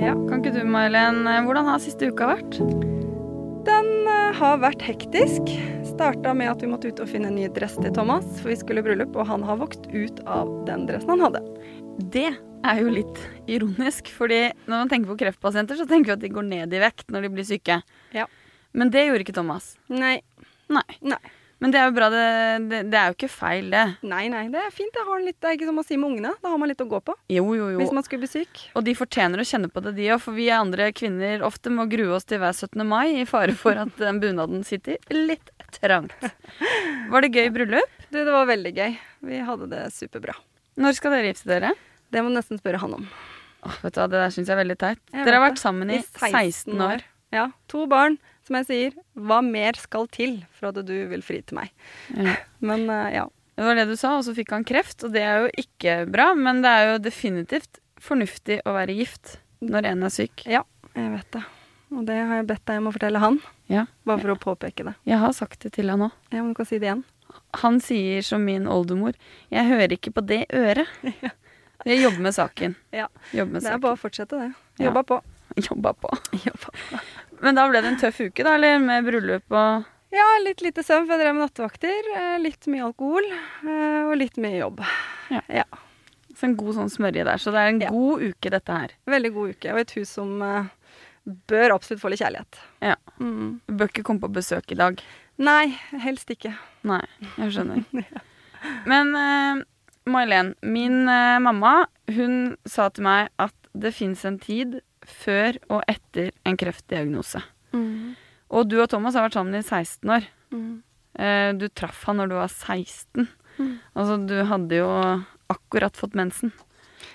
Ja. Kan ikke du, May-Len, hvordan har siste uka vært? Den eh, har vært hektisk. Starta med at vi måtte ut og finne en ny dress til Thomas, for vi skulle i bryllup, og han har vokst ut av den dressen han hadde. Det er jo litt ironisk, fordi når man tenker på kreftpasienter, så tenker vi at de går ned i vekt når de blir syke. Ja. Men det gjorde ikke Thomas. Nei. Nei. Nei. Men det er jo bra, det, det, det er jo ikke feil, det. Nei, nei, det er fint. Jeg har litt, det er ikke som å si med ungene. Da har man litt å gå på Jo, jo, jo. hvis man skulle bli syk. Og de fortjener å kjenne på det, de òg, for vi andre kvinner ofte må grue oss til hver 17. mai i fare for at den bunaden sitter litt trangt. Var det gøy bryllup? Du, det var veldig gøy. Vi hadde det superbra. Når skal dere gifte dere? Det må du nesten spørre han om. Åh, vet du hva, Det der syns jeg er veldig teit. Jeg Dere har vært sammen i I 16 år. Ja. To barn. Som jeg sier, hva mer skal til for at du vil fri til meg? Ja. Men uh, ja. Det var det du sa, og så fikk han kreft, og det er jo ikke bra, men det er jo definitivt fornuftig å være gift når en er syk. Ja, jeg vet det. Og det har jeg bedt deg om å fortelle han, Ja, bare for å påpeke det. jeg har sagt det til han òg. Ja, men du kan si det igjen. Han sier som min oldemor, jeg hører ikke på det øret. Jeg jobber med saken. Ja, Jobber med Det er saken. bare å fortsette det. Ja. Jobba på. Jobba på. Jobba på. Men da ble det en tøff uke, da, eller? Med bryllup og Ja, litt lite søvn, for jeg drev med nattevakter. eh, Litt mye alkohol. eh, Og litt mye jobb. Ja. ja. så en god sånn smørje der. Så det er en Ja. god uke, dette her. Veldig god uke, og et hus som eh, bør absolutt få litt kjærlighet. Ja. Mm. Du bør ikke komme på besøk i dag. Nei, helst ikke. Nei, jeg skjønner. Men uh, May-Len, min uh, mamma, hun sa til meg at det fins en tid før og etter en kreftdiagnose. Og du og Thomas har vært sammen i 16 år. Mm. Eh, du traff han når du var 16. Mm. Altså, du hadde jo akkurat fått mensen.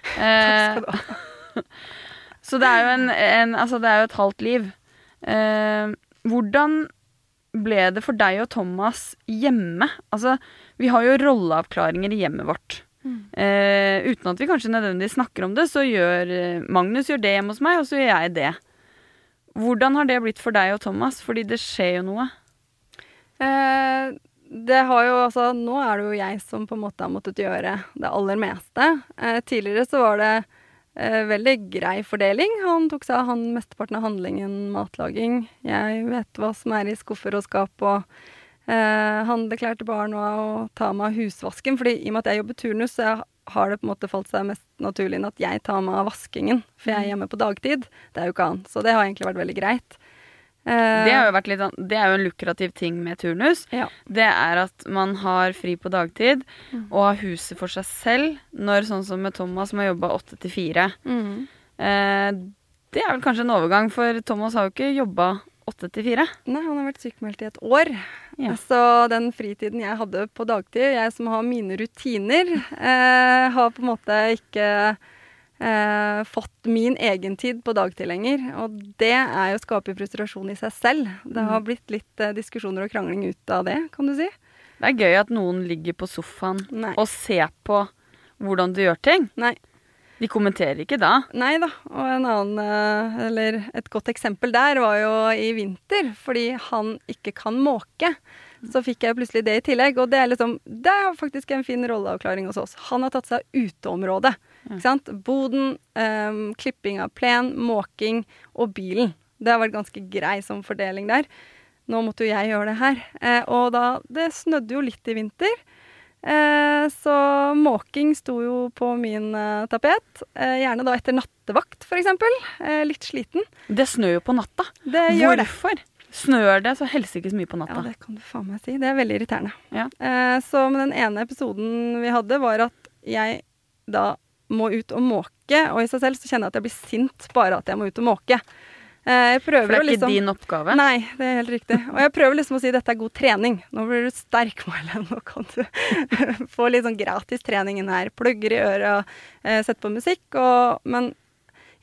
Takk Eh, skal du ha. så det er jo en, en Altså, det er jo et halvt liv. Eh, hvordan ble det for deg og Thomas hjemme? Altså, vi har jo rolleavklaringer i hjemmet vårt. Eh, uten at vi kanskje nødvendigvis snakker om det, så gjør eh, Magnus gjør det hjemme hos meg, og så gjør jeg det. Hvordan har det blitt for deg og Thomas? Fordi det skjer jo noe. Eh, det har jo altså Nå er det jo jeg som på en måte har måttet gjøre det aller meste. Eh, tidligere så var det eh, veldig grei fordeling. Han tok seg av han mesteparten av handlingen matlaging. Jeg vet hva som er i skuffer og skap og eh, han bare barna å ta meg av husvasken. fordi i og med at jeg jobber turnus, så har det på en måte falt seg mest naturlig inn at jeg tar meg av vaskingen. For jeg er hjemme på dagtid. Det er jo ikke han. Så det har egentlig vært veldig greit. Eh, Det, har jo vært litt, det er jo en lukrativ ting med turnus. ja. Det er at man har fri på dagtid Mm. og har huset for seg selv. Når sånn som med Thomas, som har jobba åtte til fire. Mm. Eh, det er vel kanskje en overgang, for Thomas har jo ikke jobba åtte til fire. Nei, han har vært sykemeldt i et år. Ja. Så den fritiden jeg hadde på dagtid, jeg som har mine rutiner, eh, har på en måte ikke eh, fått min egen tid på dagtid lenger. Og det er jo å skape frustrasjon i seg selv. Det har blitt litt eh, diskusjoner og krangling ut av det, kan du si. Det er gøy at noen ligger på sofaen Nei. og ser på hvordan du gjør ting. Nei. De kommenterer ikke da. Nei da. Og en annen, eh, eller et godt eksempel der var jo i vinter, fordi han ikke kan måke. Så fikk jeg plutselig det i tillegg, og det er liksom Det er faktisk en fin rolleavklaring hos oss. Han har tatt seg av uteområdet. Ikke sant? Boden, um, klipping av plen, måking og bilen. Det har vært ganske grei som fordeling der. Nå måtte jo jeg gjøre det her. Eh, og da Det snødde jo litt i vinter. Eh, så måking sto jo på min eh, tapet. Eh, gjerne da etter nattevakt, f.eks. Litt sliten. Det snør jo på natta. Det gjør det. Hvorfor? Snør det så helsikes mye på natta. Ja, det kan du faen meg si. Det er veldig irriterende. Ja. Så med den ene episoden vi hadde, var at jeg da må ut og måke, og i seg selv så kjenner jeg at jeg blir sint bare at jeg må ut og måke. Eh, jeg prøver det er ikke liksom din oppgave? Nei, det er helt riktig. Og jeg prøver liksom å si dette er god trening. Nå blir du sterk, Marlen. Nå kan du få litt sånn gratis trening inn her. Plugger i øret, eh, sette på musikk. Og, men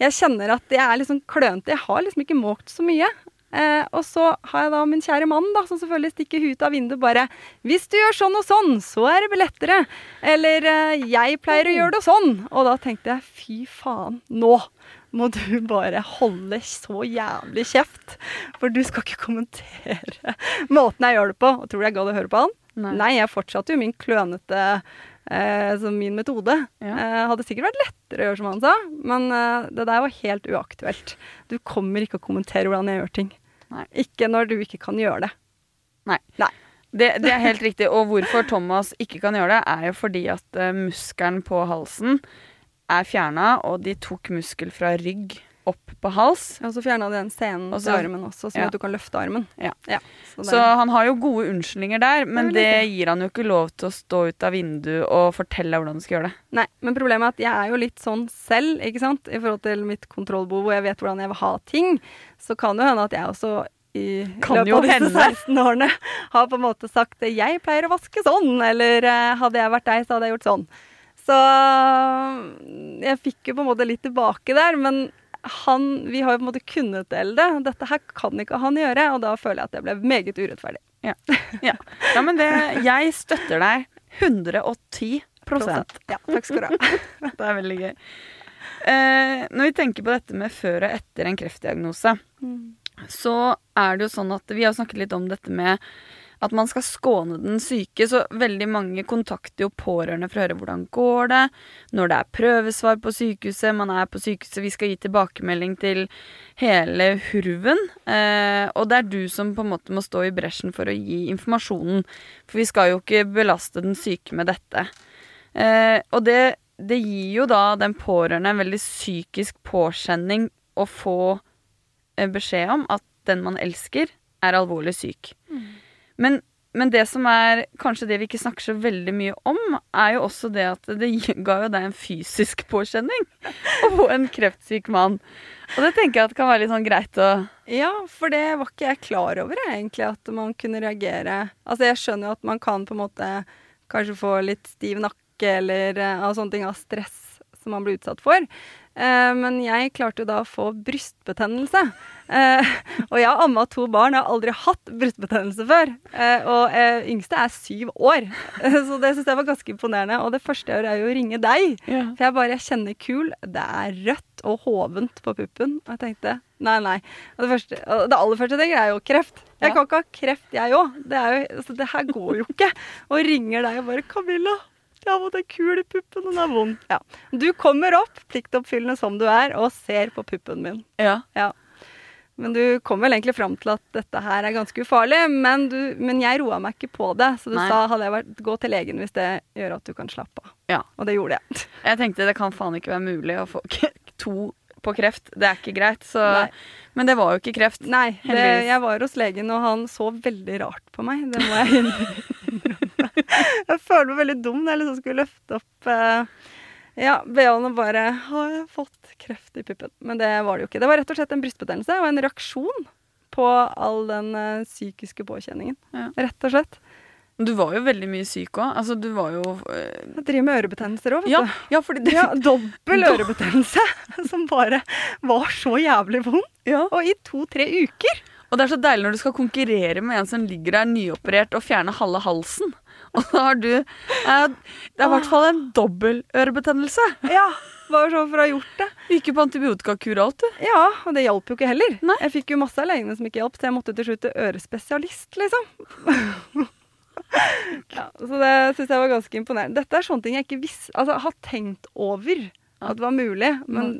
jeg kjenner at jeg er sånn klønete. Jeg har liksom ikke måkt så mye. Eh, og så har jeg da min kjære mann, da, som selvfølgelig stikker huet av vinduet bare 'Hvis du gjør sånn og sånn, så er det lettere.' Eller eh, 'Jeg pleier å gjøre det sånn'. Og da tenkte jeg fy faen, nå må du bare holde så jævlig kjeft. For du skal ikke kommentere måten jeg gjør det på. Og tror du jeg gadd å høre på han? Nei. Nei, jeg fortsatte jo min klønete eh, som min metode. Ja. Eh, hadde sikkert vært lettere å gjøre som han sa, men eh, det der var helt uaktuelt. Du kommer ikke å kommentere hvordan jeg gjør ting. Nei. Ikke når du ikke kan gjøre det. Nei. Nei. Det, det er helt riktig. Og hvorfor Thomas ikke kan gjøre det, er jo fordi at uh, muskelen på halsen er fjerna, og de tok muskel fra rygg opp på hals. Ja, Og så fjerna de den scenen til armen også, sånn ja. at du kan løfte armen. Ja. så Så han har jo gode unnskyldninger der, men Det det gir han jo ikke lov til å stå ut av vinduet og fortelle hvordan du skal gjøre det. Nei, men problemet er at jeg er jo litt sånn selv, ikke sant, i forhold til mitt kontrollbehov, hvor jeg vet hvordan jeg vil ha ting. Så kan det hende at jeg også i Kan løpet av disse hende. 16 årene har på en måte sagt 'jeg pleier å vaske sånn', eller eh, 'hadde jeg vært deg, så hadde jeg gjort sånn'. Så jeg fikk jo på en måte litt tilbake der, men han, vi har jo på en måte kunnet dele det. Dette her kan ikke han gjøre, og da føler jeg at det ble meget urettferdig. Ja, ja men det Jeg støtter deg 110 prosent. Ja, takk skal du ha. Det er veldig gøy. Eh, når vi tenker på dette med før og etter en kreftdiagnose, så er det jo sånn at vi har snakket litt om dette med at man skal skåne den syke, så veldig mange kontakter jo pårørende for å høre hvordan går det, når det er prøvesvar på sykehuset, man er på sykehuset, vi skal gi tilbakemelding til hele hurven. Eh, og det er du som på en måte må stå i bresjen for å gi informasjonen, for vi skal jo ikke belaste den syke med dette. Eh, og det, det gir jo da den pårørende en veldig psykisk påkjenning å få eh, beskjed om at den man elsker, er alvorlig syk. Men, men det som er kanskje det vi ikke snakker så veldig mye om, er jo også det at det ga jo deg en fysisk påkjenning å få en kreftsyk mann. Og det tenker jeg at kan være litt sånn greit å Ja, for det var ikke jeg klar over, egentlig, at man kunne reagere. Altså, jeg skjønner jo at man kan på en måte kanskje få litt stiv nakke eller eh, av sånne ting av stress som man blir utsatt for. Eh, men jeg klarte jo da å få brystbetennelse. Eh, og jeg har amma to barn, jeg har aldri hatt brystbetennelse før. Eh, og yngste er syv år, så det syns jeg var ganske imponerende. Og det første jeg gjør, er jo å ringe deg. For jeg bare jeg kjenner kul. Det er rødt og hovent på puppen. Og jeg tenkte nei, nei. Og det, første, og det aller første jeg tenker, er jo kreft. Jeg Ja. kan ikke ha kreft, jeg òg. Det, jo- altså, det her går jo ikke. Og ringer deg og bare 'Camilla, jeg har fått en kul i puppen, den er vond'. Ja. Du kommer opp, pliktoppfyllende som du er, og ser på puppen min. Ja. Ja. Men du kom vel egentlig fram til at dette her er ganske ufarlig. Men, du, men jeg roa meg ikke på det. Så du Nei. sa hadde jeg vært, gå til legen hvis det gjør at du kan slappe av. Ja. Og det gjorde jeg. Jeg tenkte det kan faen ikke være mulig å få to på kreft. Det er ikke greit. Så, men det var jo ikke kreft. Nei, det, jeg var hos legen, og han så veldig rart på meg. Det må jeg innrømme. Jeg føler meg veldig dum når jeg liksom skulle løfte opp eh, Ja, BH-en og bare Har jeg fått kreft i puppen? Men det var det jo ikke. Det var rett og slett en brystbetennelse og en reaksjon på all den eh, psykiske påkjenningen. Ja. Rett og slett. Du var jo veldig mye syk òg. Altså, du var jo eh... Jeg driver med ørebetennelser òg, vet ja, du. ja, fordi det, Ja, dobbel ørebetennelse som bare var så jævlig vond. ja. Og i to-tre uker. Og det er så deilig når du skal konkurrere med en som ligger der nyoperert og fjerner halve halsen. Og da har du eh, Det er i hvert fall en dobbel ørebetennelse. Ja, bare sånn for å ha gjort det. Du Gikk jo på antibiotikakur og alt, du. Ja, og det hjalp jo ikke heller. Nei. Jeg fikk jo masse av legene som ikke hjalp, så jeg måtte til slutt til ørespesialist, liksom. ja, så det syns jeg var ganske imponerende. Dette er sånne ting jeg ikke visste Altså, har tenkt over at det var mulig, men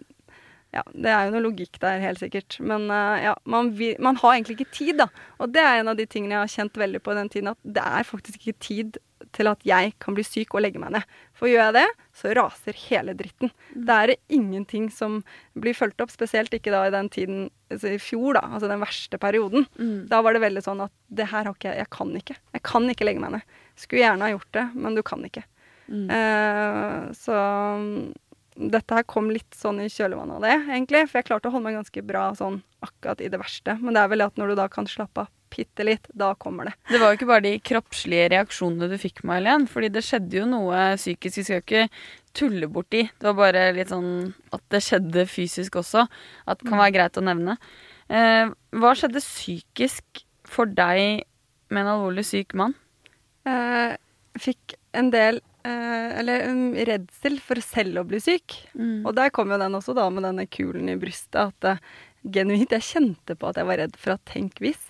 ja, det er jo noe logikk der, helt sikkert. Men uh, ja, man, vil, man har egentlig ikke tid, da. Og det er en av de tingene jeg har kjent veldig på i den tiden, at det er faktisk ikke tid til at jeg kan bli syk og legge meg ned. For gjør jeg det, så raser hele dritten. Det er ingenting som blir fulgt opp, spesielt ikke da i den tiden altså i fjor, da, altså den verste perioden. Da var det veldig sånn at det her har ikke jeg Jeg kan ikke. Jeg kan ikke legge meg ned. Skulle gjerne ha gjort det, men du kan ikke. Mm. Uh, så mm, dette her kom litt sånn i kjølvannet av det, egentlig. For jeg klarte å holde meg ganske bra sånn akkurat i det verste. Men det er vel at når du da kan slappe av bitte litt, da kommer det. Det var jo ikke bare de kroppslige reaksjonene du fikk, May-Helen. Fordi det skjedde jo noe psykisk. Vi skal jo ikke tulle borti. Det var bare litt sånn at det skjedde fysisk også. At det kan være greit å nevne. Eh, hva skjedde psykisk for deg med en alvorlig syk mann? Eh, fikk en del Eller en redsel for selv å bli syk. Og der kom jo den også, da, med denne kulen i brystet. At uh, genuint Jeg kjente på at jeg var redd for at tenk hvis.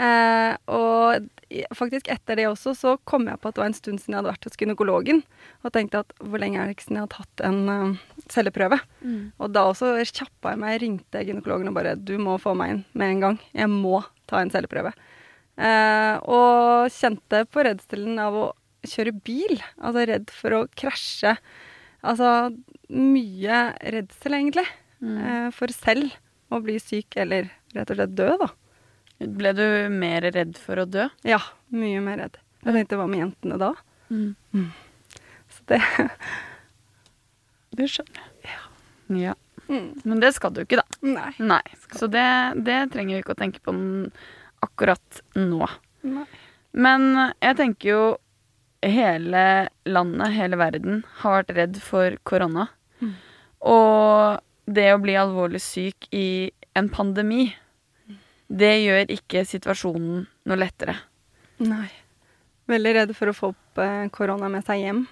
Eh, og faktisk etter det også så kom jeg på at det var en stund siden jeg hadde vært hos gynekologen. Og tenkte at hvor lenge er det ikke siden jeg har tatt en uh, celleprøve? Og da også kjappa jeg meg, ringte gynekologen og bare Du må få meg inn med en gang. Jeg må ta en celleprøve. Eh, og kjente på redselen av å kjøre bil. Altså redd for å krasje. Altså mye redsel, egentlig. Mm. for selv å bli syk eller rett og slett dø, da. Ble du mer redd for å dø? Ja, mye mer redd. Jeg tenkte hva med jentene da? Så det Det skjønner jeg. Ja. mm, Men det skal du ikke, da. Nei. Nei. Så det, det trenger vi ikke å tenke på akkurat nå. nei. Men jeg tenker jo hele landet, hele verden, har vært redd for korona. Mm. Og det å bli alvorlig syk i en pandemi, det gjør ikke situasjonen noe lettere. Nei. Veldig redd for å få opp eh, korona med seg hjem.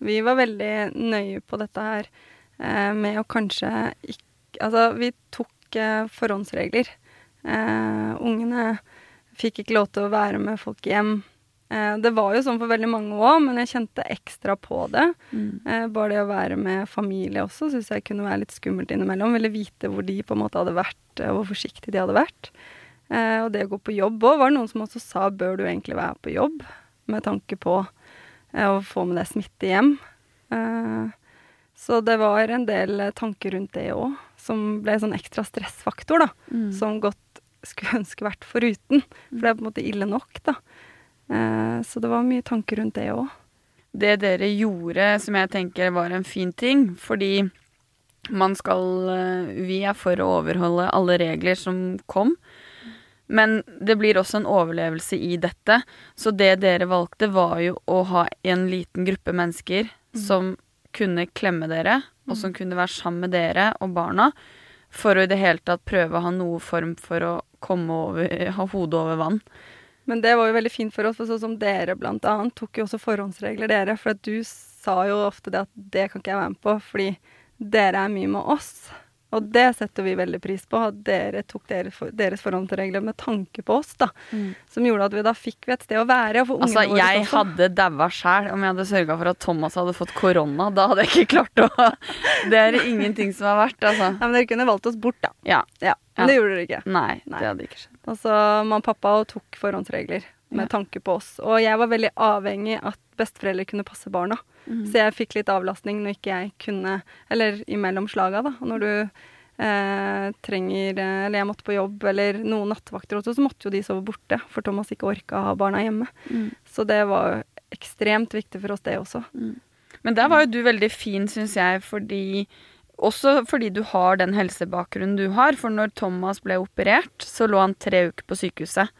Vi var veldig nøye på dette her eh, med å kanskje ikke Altså, vi tok eh, forhåndsregler. Uh, ungene fikk ikke lov til å være med folk hjem. Eh, det var jo sånn for veldig mange òg, men jeg kjente ekstra på det. Mm. bare det å være med familie også syns jeg kunne være litt skummelt innimellom. Ville vite hvor de på en måte hadde vært, eh, og hvor forsiktige de hadde vært. Eh, og det å gå på jobb òg, var det noen som også sa bør du egentlig være på jobb? Med tanke på eh, å få med deg smitte hjem. Eh, så det var en del eh, tanker rundt det òg, som ble en sånn ekstra stressfaktor, da. Mm. Som godt skulle ønske vært foruten. For det er på en måte ille nok, da. Eh, så det var mye tanker rundt det òg. det dere gjorde, som jeg tenker var en fin ting, fordi man skal eh, Vi er for å overholde alle regler som kom. Men det blir også en overlevelse i dette. Så det dere valgte, var jo å ha en liten gruppe mennesker som kunne klemme dere, og som kunne være sammen med dere og barna, for å i det hele tatt prøve å ha noe form for å komme over, ha hodet over vann. Men det var jo veldig fint for oss, for sånn som dere blant annet tok jo også forhåndsregler, dere. For at du sa jo ofte det at det kan ikke jeg være med på, fordi dere er mye med oss. Og det setter vi veldig pris på, at dere tok deres, for, deres forhåndsregler med tanke på oss, da. Som gjorde at vi da fikk vi et sted å være. Altså, jeg også. hadde daua sjæl om jeg hadde sørga for at Thomas hadde fått korona. Da hadde jeg ikke klart å Det er ingenting som er verdt, altså. Ja, men dere kunne valgt oss bort, da. Ja. Ja, Ja. Men det gjorde dere ikke. Nei, Nei. det hadde ikke skjedd. Altså, mamma og pappa tok forhåndsregler med Ja. tanke på oss. Og jeg var veldig avhengig at besteforeldre kunne passe barna. Mm. Så jeg fikk litt avlastning når ikke jeg kunne Eller imellom slaga, da. Når du eh, trenger eh, Eller jeg måtte på jobb, eller noen nattevakter også, så måtte jo de sove borte. For Thomas ikke orka å ha barna hjemme. Mm. Så det var ekstremt viktig for oss, det også. Men der var jo du veldig fin, syns jeg, fordi også fordi du har den helsebakgrunnen du har. For når Thomas ble operert, så lå han tre uker på sykehuset.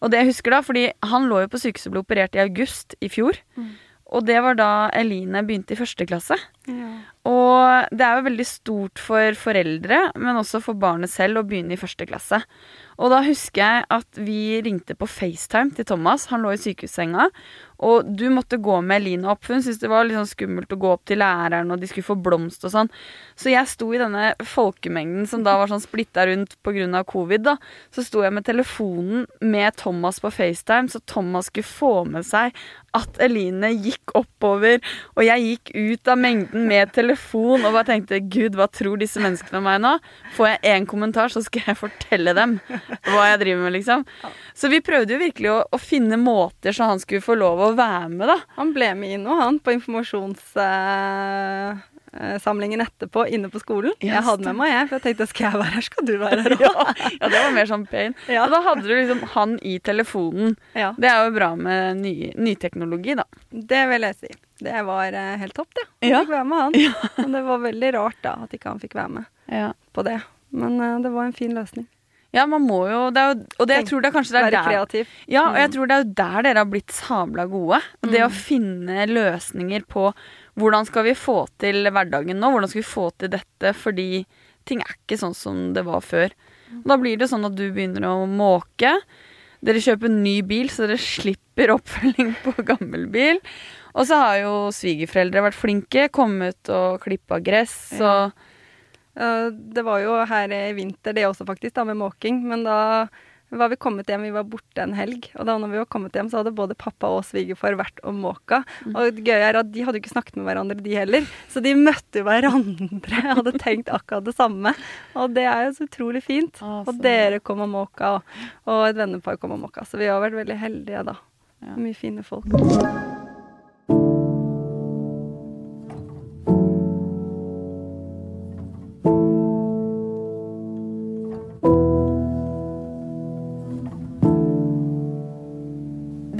Og det jeg husker da, fordi han lå jo på sykehuset og ble operert i august i fjor. Og det var da Eline begynte i første klasse. Ja. Og det er jo veldig stort for foreldre, men også for barnet selv, å begynne i første klasse. Og da husker jeg at vi ringte på FaceTime til Thomas. Han lå i sykehussenga. Og du måtte gå med Eline opp. Hun syntes det var litt sånn skummelt å gå opp til læreren, og de skulle få blomst og sånn. Så jeg sto i denne folkemengden som da var sånn splitta rundt pga. covid. da. Så sto jeg med telefonen med Thomas på FaceTime, så Thomas skulle få med seg at Eline gikk oppover, og jeg gikk ut av mengden med telefon og bare tenkte gud, hva tror disse menneskene om meg nå? Får jeg én kommentar, så skal jeg fortelle dem hva jeg driver med, liksom. Så vi prøvde jo virkelig å, å finne måter så han skulle få lov å være med, da. Han ble med inn nå, han, på informasjonssamlingen etterpå inne på skolen. Ja, jeg hadde med meg, jeg, for jeg tenkte skal jeg være her, skal du være her òg. Ja, ja, det var mer sånn pain. Ja. Og da hadde du liksom han i telefonen. Ja, Det er jo bra med ny, ny teknologi, da. det vil jeg si. Det var eh, helt topp, det. Han Ja. fikk være med, han. Men det var veldig rart da, at ikke han fikk være med Ja. på det. Men uh, det var en fin løsning. Ja, man må jo det jo, Og det, jeg tror det er kanskje det er Være der kreativ. Ja, og jeg Mm. tror det er jo der dere har blitt sabla gode. Og Det å finne løsninger på hvordan skal vi få til hverdagen nå, hvordan skal vi få til dette, fordi ting er ikke sånn som det var før. Da blir det sånn at du begynner å måke. Dere kjøper ny bil, så dere slipper oppfølging på gammel bil. Og så har jo svigerforeldre vært flinke, kommet og klippa gress og Det var jo her i vinter det også, faktisk, da, med måking. Men da var vi kommet hjem, vi var borte en helg. Og da når vi var kommet hjem, så hadde både pappa og svigerfar vært og måka. Og det gøye er at de hadde jo ikke snakket med hverandre, de heller. Så de møtte jo hverandre og hadde tenkt akkurat det samme. Og det er jo så utrolig fint. Og dere kom og måka, og, og et vennepar kom og måka. Så vi har vært veldig heldige, da. Mye fine folk.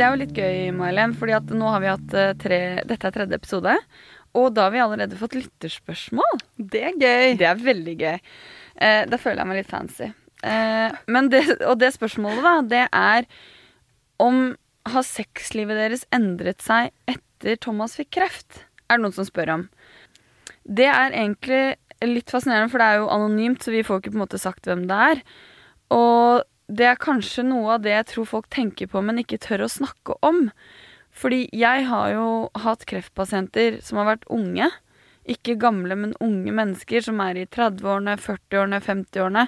Er jo litt gøy, May-Len, fordi at nå har vi hatt eh, tre Dette er tredje episode. Og da har vi allerede fått lytterspørsmål. Det er gøy. Det er veldig gøy. Eh, da føler jeg meg litt fancy. Eh, men det, og det spørsmålet, da, det er om har sexlivet deres endret seg etter Thomas fikk kreft? Er det noen som spør om. Det er egentlig litt fascinerende, for det er jo anonymt, så vi får ikke på en måte sagt hvem det er. Og det er kanskje noe av det jeg tror folk tenker på, men ikke tør å snakke om. Fordi jeg har jo hatt kreftpasienter som har vært unge. Ikke gamle, men unge mennesker som er i 30-årene, 40-årene, 50-årene.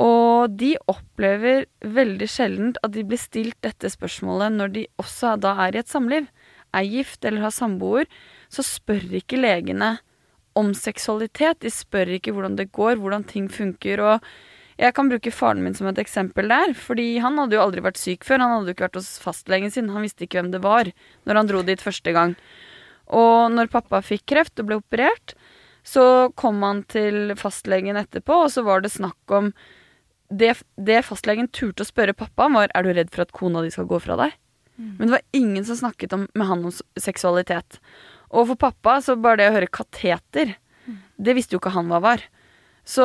Og de opplever veldig sjeldent at de blir stilt dette spørsmålet når de også da er i et samliv. Er gift eller har samboer, så spør ikke legene om seksualitet. De spør ikke hvordan det går, hvordan ting funker. og jeg kan bruke faren min som et eksempel der, fordi han hadde jo aldri vært syk før. Han hadde jo ikke vært hos fastlegen sin, han visste ikke hvem det var når han dro dit første gang. Og når pappa fikk kreft og ble operert, så kom han til fastlegen etterpå, og så var det snakk om Det, det fastlegen turte å spørre pappa om, var er du redd for at kona di skal gå fra deg. Men det var ingen som snakket om, med han om seksualitet. Og for pappa så bare det å høre kateter, det visste jo ikke han hva var. Så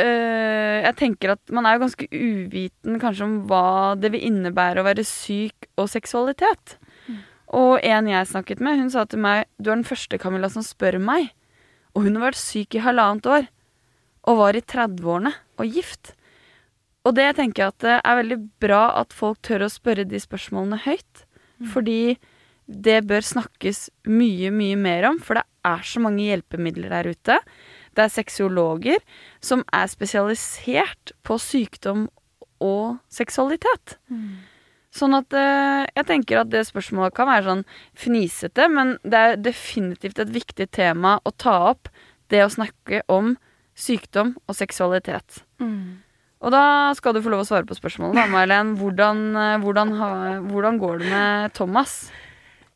øh, jeg tenker at man er jo ganske uviten kanskje om hva det vil innebære å være syk og seksualitet. Og en jeg snakket med, hun sa til meg Du er den første Camilla som spør meg. Og hun har vært syk i halvannet år. Og var i 30-årene og gift. Og det tenker jeg at det er veldig bra at folk tør å spørre de spørsmålene høyt. Fordi det bør snakkes mye, mye mer om. For det er så mange hjelpemidler der ute. Det er sexologer som er spesialisert på sykdom og seksualitet. Sånn at eh, jeg tenker at det spørsmålet kan være sånn fnisete, men det er definitivt et viktig tema å ta opp. Det å snakke om sykdom og seksualitet. Og da skal du få lov å svare på spørsmålet, da, May-Len. Hvordan, eh, hvordan, hvordan går det med Thomas?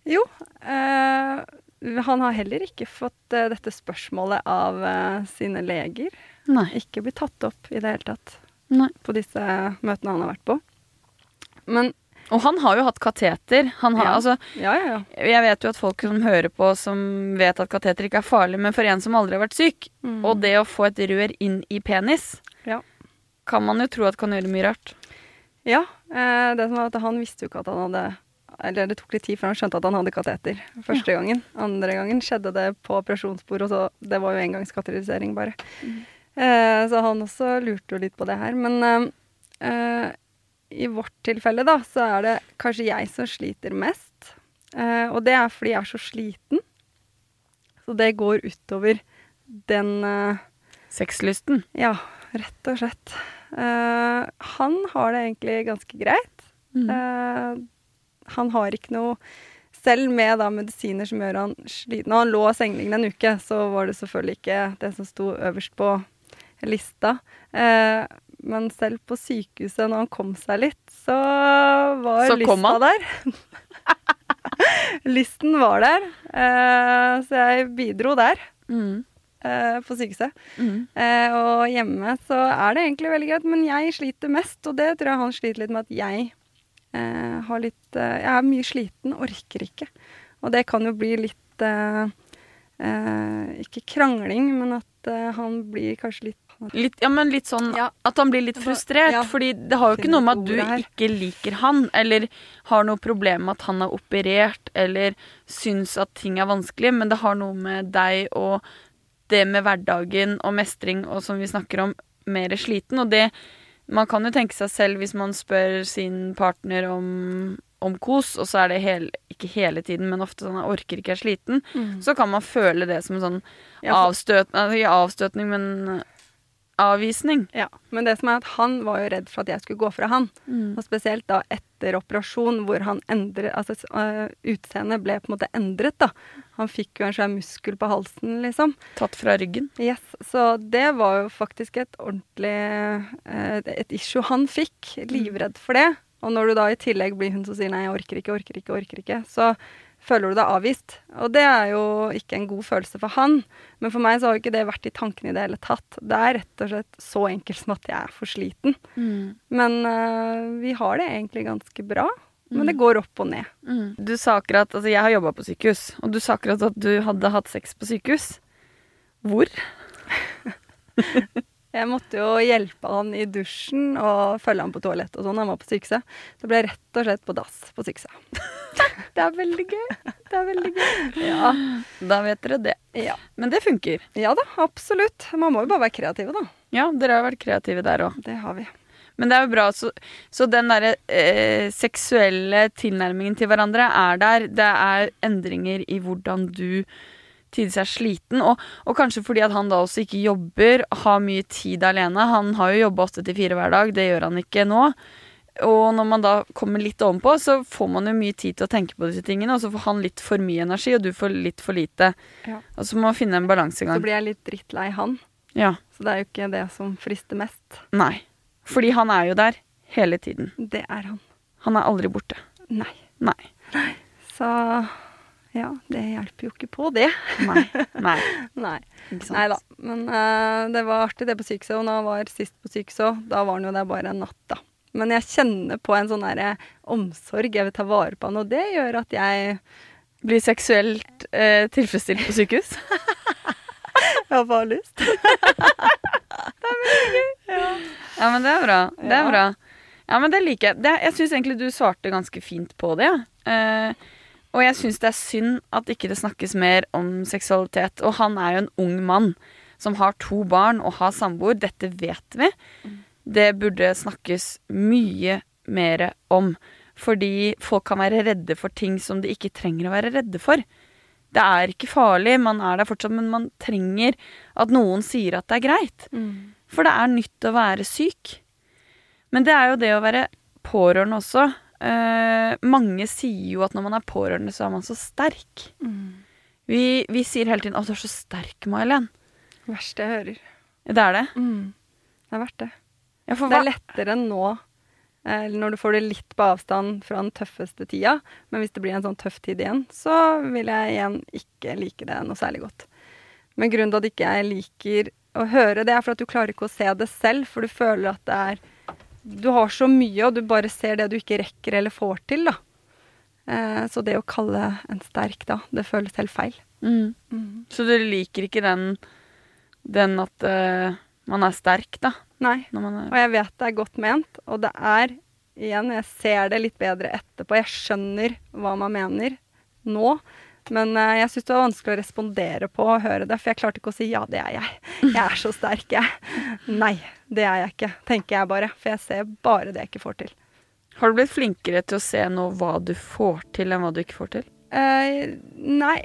Jo, eh, han har heller ikke fått uh, dette spørsmålet av uh, sine leger. Nei. Ikke blitt tatt opp i det hele tatt Nei. på disse møtene han har vært på. Men Og han har jo hatt kateter. Han har, Ja. altså, ja, ja, ja. jeg vet jo at folk som hører på, som vet at kateter ikke er farlig, men for en som aldri har vært syk, Mm. og det å få et rør inn i penis, Ja. kan man jo tro at kan gjøre mye rart. Ja, eh, det som var at han visste jo ikke at han hadde Eller det tok litt tid før han skjønte at han hadde kateter første gangen. Andre gangen skjedde det på operasjonsbordet, og så Det var jo engangskateterisering, bare. Eh, så han også lurte jo litt på det her. Men eh, i vårt tilfelle, da, så er det kanskje jeg som sliter mest. Eh, og det er fordi jeg er så sliten. Så det går utover den eh, Sexlysten. Ja, rett og slett. Eh, han har det egentlig ganske greit. Eh, han har ikke noe Selv med da medisiner som gjør han sliten Når han lå sengeliggende en uke, så var det selvfølgelig ikke det som sto øverst på lista. Eh, men selv på sykehuset, når han kom seg litt, så var Så lista han? der. Listen var der, eh, så jeg bidro der Mm. eh, på sykehuset. Mm. Eh, og hjemme så er det egentlig veldig greit, men jeg sliter mest, og det tror jeg han sliter litt med at jeg har litt eh, Jeg er mye sliten, orker ikke. Og det kan jo bli litt eh, eh, Ikke krangling, men at eh, han blir kanskje litt Litt, ja, men litt sånn Ja. at han blir litt frustrert. Ja. Fordi det har jo ikke noe med at du ikke liker han, eller har noe problem med at han er operert, eller syns at ting er vanskelig, men det har noe med deg og det med hverdagen og mestring og som vi snakker om, mer sliten. Og det Man kan jo tenke seg selv hvis man spør sin partner om, om kos, og så er det hele, ikke hele tiden, men ofte sånn 'jeg orker ikke, jeg er sliten', Mm. så kan man føle det som en sånn avstøt, avstøtning, men avvisning. Ja, men det som er at han var jo redd for at jeg skulle gå fra han. Og spesielt da etter operasjon, hvor han endret Altså øh, utseendet ble på en måte endret, da. Han fikk jo en svær muskel på halsen, liksom. Tatt fra ryggen. Yes, Så det var jo faktisk et ordentlig eh, Et issue han fikk. Livredd for det. Og når du da i tillegg blir hun som sier nei, jeg orker ikke, orker ikke, orker ikke, så føler du deg avvist. Og det er jo ikke en god følelse for han. Men for meg så har jo ikke det vært i tankene i det hele tatt. Det er rett og slett så enkelt som at jeg er for sliten. Men uh, vi har det egentlig ganske bra. Men det går opp og ned. Du sa akkurat Altså, jeg har jobba på sykehus, og du sa akkurat at du hadde hatt sex på sykehus. Hvor? Jeg måtte jo hjelpe han i dusjen og følge han på toalettet og sånn. Han var på sykehuset. Det ble rett og slett på dass på sykehuset. Det er veldig gøy. Det er veldig gøy. Ja. Da vet dere det. ja. Men det funker. ja da, absolutt. Man må jo bare være kreative, da. Ja, dere har vært kreative der òg. Det har vi. Men det er jo bra. Så, så den derre eh, seksuelle tilnærmingen til hverandre er der. Det er endringer i hvordan du tidvis er sliten. Og, og kanskje fordi at han da også ikke jobber, har mye tid alene. Han har jo jobba åtte til fire hver dag, det gjør han ikke nå. Og når man da kommer litt ovenpå, så får man jo mye tid til å tenke på disse tingene, og så får han litt for mye energi, og du får litt for lite. Ja. Og så må man finne en balansegang. Så blir jeg litt drittlei han. Ja. Så det er jo ikke det som frister mest. Nei. Fordi han er jo der hele tiden. Det er han. Han er aldri borte. Nei. Nei. Nei. Så ja, det hjelper jo ikke på, det. Nei. Nei. Nei. Nei da. Men uh, det var artig det på sykehuset. Og når han var sist på sykehuset, da var han jo der bare en natt, da. Men jeg kjenner på en sånn derre omsorg. Jeg vil ta vare på han, og det gjør at jeg Blir seksuelt uh, tilfredsstilt på sykehus? jeg har bare lyst. Det Ja, men det er bra. Det er Ja. bra. Ja, men det liker jeg. Det, jeg syns egentlig du svarte ganske fint på det. ja. Eh, og jeg syns det er synd at ikke det snakkes mer om seksualitet. Og han er jo en ung mann som har to barn og har samboer. Dette vet vi. Det burde snakkes mye mer om. Fordi folk kan være redde for ting som de ikke trenger å være redde for. Det er ikke farlig, man er der fortsatt, men man trenger at noen sier at det er greit. For det er nytt å være syk. Men det er jo det å være pårørende også. Eh, mange sier jo at når man er pårørende, så er man så sterk. Vi, vi sier hele tiden 'Å, du er så sterk, May-Helen'. Verste jeg hører. Det er det. Det er verdt det. Ja, Det er lettere nå, eh, når du får det litt på avstand fra den tøffeste tida. Men hvis det blir en sånn tøff tid igjen, så vil jeg igjen ikke like det noe særlig godt. Men grunnen til at ikke jeg liker å høre det, er for at du klarer ikke å se det selv, for du føler at det er Du har så mye, og du bare ser det du ikke rekker eller får til, da. Eh, så det å kalle en sterk da, det føles helt feil. Mm. Så du liker ikke den, den at uh, man er sterk, da? Nei. Og jeg vet det er godt ment, og det er Igjen, jeg ser det litt bedre etterpå. Jeg skjønner hva man mener nå. Men eh, jeg syns det var vanskelig å respondere på å høre det, for jeg klarte ikke å si ja, det er jeg. Jeg er så sterk, jeg. Nei, det er jeg ikke, tenker jeg bare. For jeg ser bare det jeg ikke får til. Har du blitt flinkere til å se nå hva du får til, enn hva du ikke får til? Uh, nei,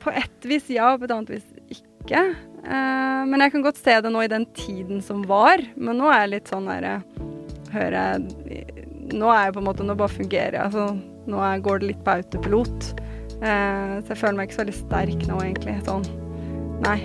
på ett vis ja, og på et annet vis ikke. Uh, men jeg kan godt se det nå i den tiden som var. Men nå er jeg litt sånn herre Hører jeg Nå er jeg på en måte Nå bare fungerer jeg. Altså, nå er, går det litt på autopilot. Eh, så jeg føler meg ikke så veldig sterk nå, egentlig. Sånn. Nei.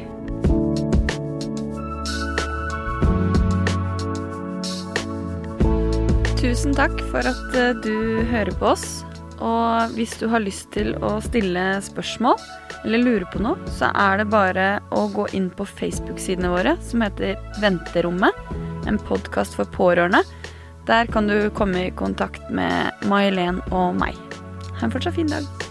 Tusen takk for at eh, du hører på oss. Og hvis du har lyst til å stille spørsmål eller lure på noe, så er det bare å gå inn på Facebook-sidene våre som heter Venterommet. En podkast for pårørende. Der kan du komme i kontakt med May-Helen og meg. Ha en fortsatt fin dag.